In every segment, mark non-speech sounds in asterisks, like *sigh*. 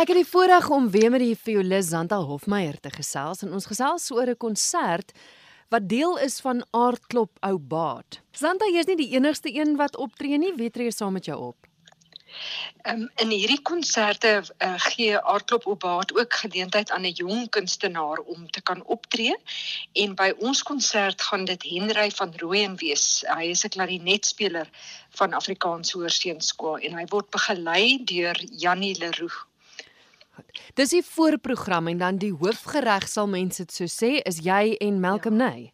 Ek het die voorreg om weer met die violis Zanta Hofmeyer te gesels en ons gesels oor 'n konsert wat deel is van Aardklop Ou Baard. Zanta, jy's nie die enigste een wat optree nie, wie tree saam met jou op? Um, in hierdie konserte uh, gee Aardklop Obaat ook geleentheid aan 'n jong kunstenaar om te kan optree en by ons konsert gaan dit Henry van Rooyen wees. Hy is 'n klarinetspeler van Afrikaans Hoërseunskool en hy word begelei deur Jannie Leroux. Dis die voorprogram en dan die hoofgereg sal mense dit so sê is jy en Malcolm ja. Ney.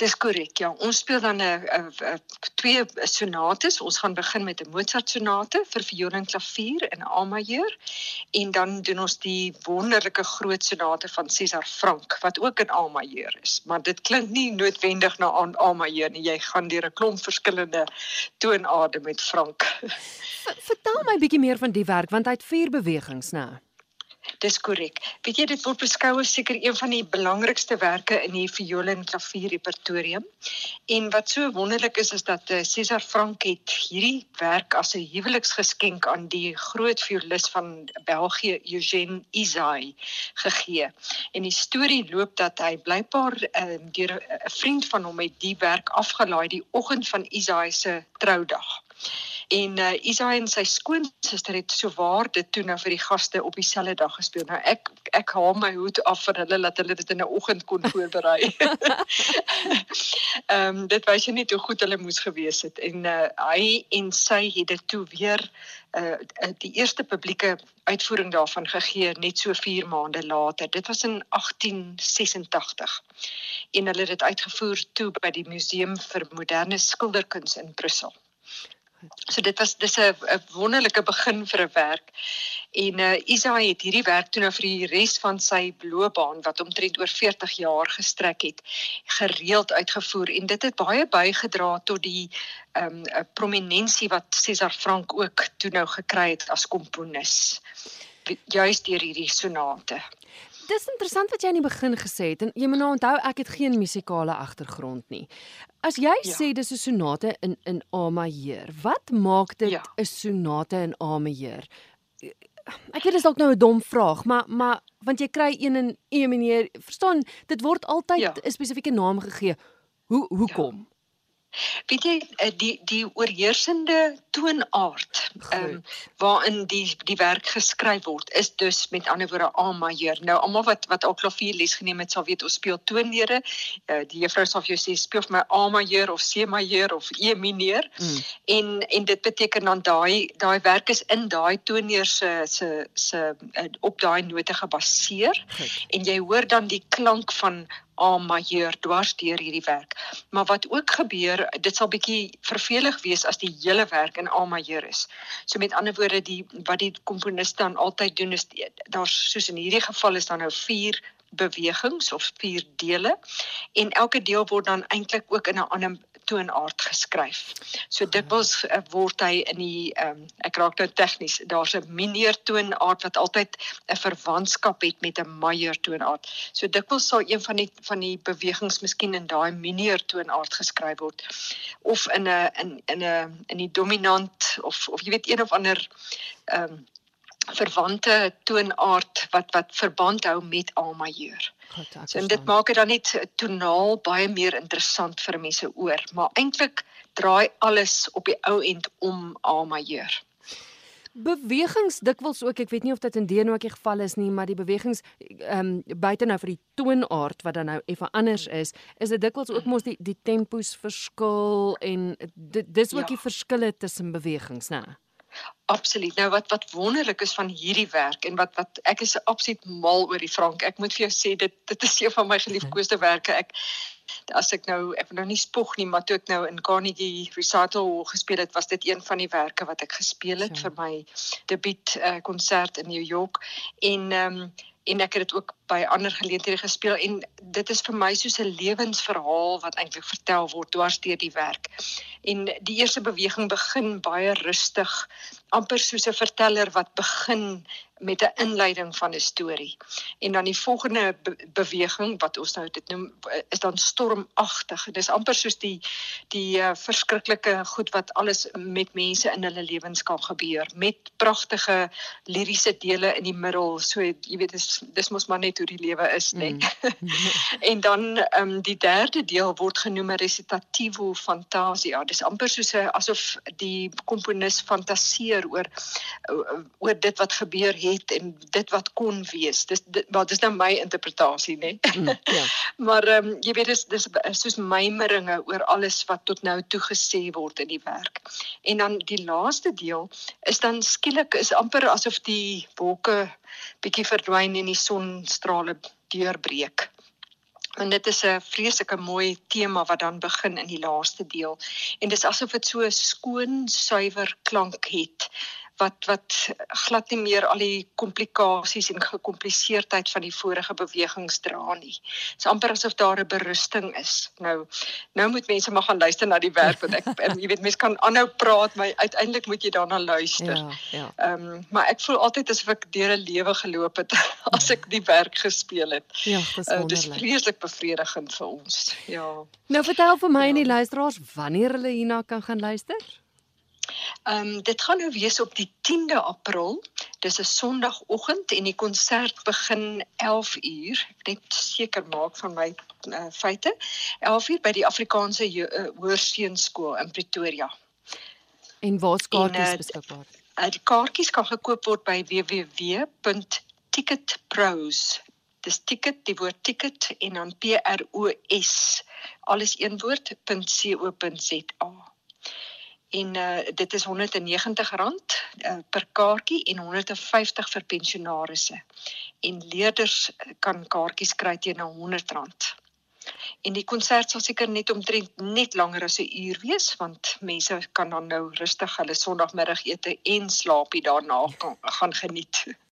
Dis korrek. Ja, ons speel dan 'n twee sonates. Ons gaan begin met 'n Mozart sonate vir viool en klavier in A majeur en dan doen ons die wonderlike groot sonate van Cesar Frank wat ook in A majeur is. Maar dit klink nie noodwendig na A majeur nie. Jy gaan deur 'n klomp verskillende toonade met Frank. Vertel my bietjie meer van die werk want hy het vier bewegings, né? Nou. Dis korrek. Weet jy dit word beskou as seker een van die belangrikste werke in die viool en klavier repertorium. En wat so wonderlik is is dat uh, Cesar Frank het hierdie werk as 'n huweliksgeskenk aan die groot violis van België Eugène Isai gegee. En die storie loop dat hy blykbaar uh, deur 'n vriend van hom het die werk afgelaai die oggend van Isai se troudag en uh, Isa en sy skoonsister het so waar dit toe nou vir die gaste op dieselfde dag gespeel. Nou ek ek haal my hoed af vir hulle dat hulle dit in 'n oggend kon voorberei. *laughs* Ehm um, dit wys net hoe goed hulle moes gewees het en uh, hy en sy het dit toe weer uh, die eerste publieke uitvoering daarvan gegee net so 4 maande later. Dit was in 1886. En hulle het dit uitgevoer toe by die Museum vir Moderne Skilderkuns in Brussel. So dit was dis 'n wonderlike begin vir 'n werk. En uh Isa het hierdie werk toe nou vir die res van sy loopbaan wat omtrent oor 40 jaar gestrek het, gereeld uitgevoer en dit het baie bygedra tot die ehm um, prominensie wat Cesar Frank ook toe nou gekry het as komponis juist deur hierdie sonate. Dis interessant wat jy aan die begin gesê het en jy moet nou onthou ek het geen musikale agtergrond nie. As jy ja. sê dis 'n sonate in in A majeur, wat maak dit 'n ja. sonate in A majeur? Ek weet dis dalk nou 'n dom vraag, maar maar want jy kry een in E mineur, verstaan, dit word altyd 'n ja. spesifieke naam gegee. Hoe hoekom? Ja. Weet jy eh, die die oorheersende toonaard ehm um, waarin die die werk geskryf word is dus met ander woorde A majeur. Nou almal wat wat al klavier les geneem het sal weet ons speel toonlede. Uh, die juffrou sal vir jou sê speel vir my A majeur of C majeur of E mineur. Mm. En en dit beteken dan daai daai werk is in daai toonleer se se se uh, op daai note gebaseer. Goed. En jy hoor dan die klank van A majeur dwars deur hierdie werk. Maar wat ook gebeur, dit sal bietjie vervelig wees as die hele werk in A majeur is. So met ander woorde, die wat die komponis dan altyd doen is daar's soos in hierdie geval is dan nou 4 bewegings of vier dele en elke deel word dan eintlik ook in 'n ander toonaard geskryf. So dikwels uh, word hy in die ehm um, ek raak nou tegnies, daar's 'n mineur toonaard wat altyd 'n verwantskap het met 'n majeur toonaard. So dikwels sal een van die van die bewegings miskien in daai mineur toonaard geskryf word of in 'n in in 'n in die dominant of of jy weet een of ander ehm um, verwante toonaard wat wat verband hou met A majeur. So, en dit maak dit dan net tonaal baie meer interessant vir mense oor, maar eintlik draai alles op die ou end om A majeur. Bewegings dikwels ook, ek weet nie of dit in D nou ook die geval is nie, maar die bewegings ehm um, buite nou vir die toonaard wat dan nou effe anders is, is dit dikwels ook mos die die tempos verskil en dit dis ook ja. die verskille tussen bewegings, né? Absoluut. Nou wat wat wonderlik is van hierdie werk en wat wat ek is absoluut mal oor die Frank. Ek moet vir jou sê dit dit is een van my geliefkoeste werke. Ek as ek nou ek nou nie spog nie, maar toe ek nou in Carnegie Recital gespeel het, was dit een van die werke wat ek gespeel het ja. vir my debuut uh, konsert in New York. En ehm um, en ek het dit ook by ander geleenthede gespeel en dit is vir my soos 'n lewensverhaal wat eintlik vertel word deur die werk. En die eerste beweging begin baie rustig amper soos 'n verteller wat begin met 'n inleiding van 'n storie. En dan die volgende be beweging wat ons nou dit noem is dan stormagtig. Dit is amper soos die die uh, verskriklike goed wat alles met mense in hulle lewens kan gebeur met pragtige liriese dele in die middel. So jy weet dis dis mos maar net hoe die lewe is, né? Nee. Mm. *laughs* en dan ehm um, die derde deel word genoem recitativo fantasia. Dis amper soos 'n asof die komponis fantasieer oor oor dit wat gebeur het en dit wat kon wees. Dis dit wat is nou my interpretasie, né? Nee? Mm, ja. *laughs* maar ehm um, jy weet dis dis soos mymeringe oor alles wat tot nou toe gesê word in die werk. En dan die laaste deel is dan skielik is amper asof die wolke bietjie verdwyn en die sonstrale deurbreek. En dit is 'n vreeslike mooi tema wat dan begin in die laaste deel. En dis asof dit so skoon, suiwer klank het wat wat glad nie meer al die komplikasies en gekompliseerdheid van die vorige bewegings dra nie. Dit is amper asof daar 'n berusting is. Nou nou moet mense maar gaan luister na die werk wat ek jy weet mense kan aanhou praat, maar uiteindelik moet jy daarna luister. Ja, ja. Ehm um, maar ek voel altyd asof ek deur 'n lewe geloop het *laughs* as ek die werk gespeel het. Ja, dis wonderlik. Uh, dis vreeslik bevredigend vir ons. Ja. Nou vertel vir my ja. en die luisteraars wanneer hulle hierna kan gaan luister. Ehm um, dit gaan nou wees op die 10de April. Dis 'n Sondagoggend en die konsert begin 11 uur. Ek net seker maak van my uh, feite. 11 uur by die Afrikaanse uh, Hoërseunskool in Pretoria. En waar's kaartjies uh, beskikbaar? Uh, die kaartjies kan gekoop word by www.ticketpros. Dis ticket, die woord ticket en dan P R O S alles een woord.co.za en uh, dit is R190 uh, per kaartjie en 150 vir pensionaarsse. En leerders eh, kan kaartjies kry teen R100. En die konsert sal seker net omtrent net langer as 'n uur wees want mense kan dan nou rustig hulle Sondagmiddagete en slaapie daarna gaan geniet.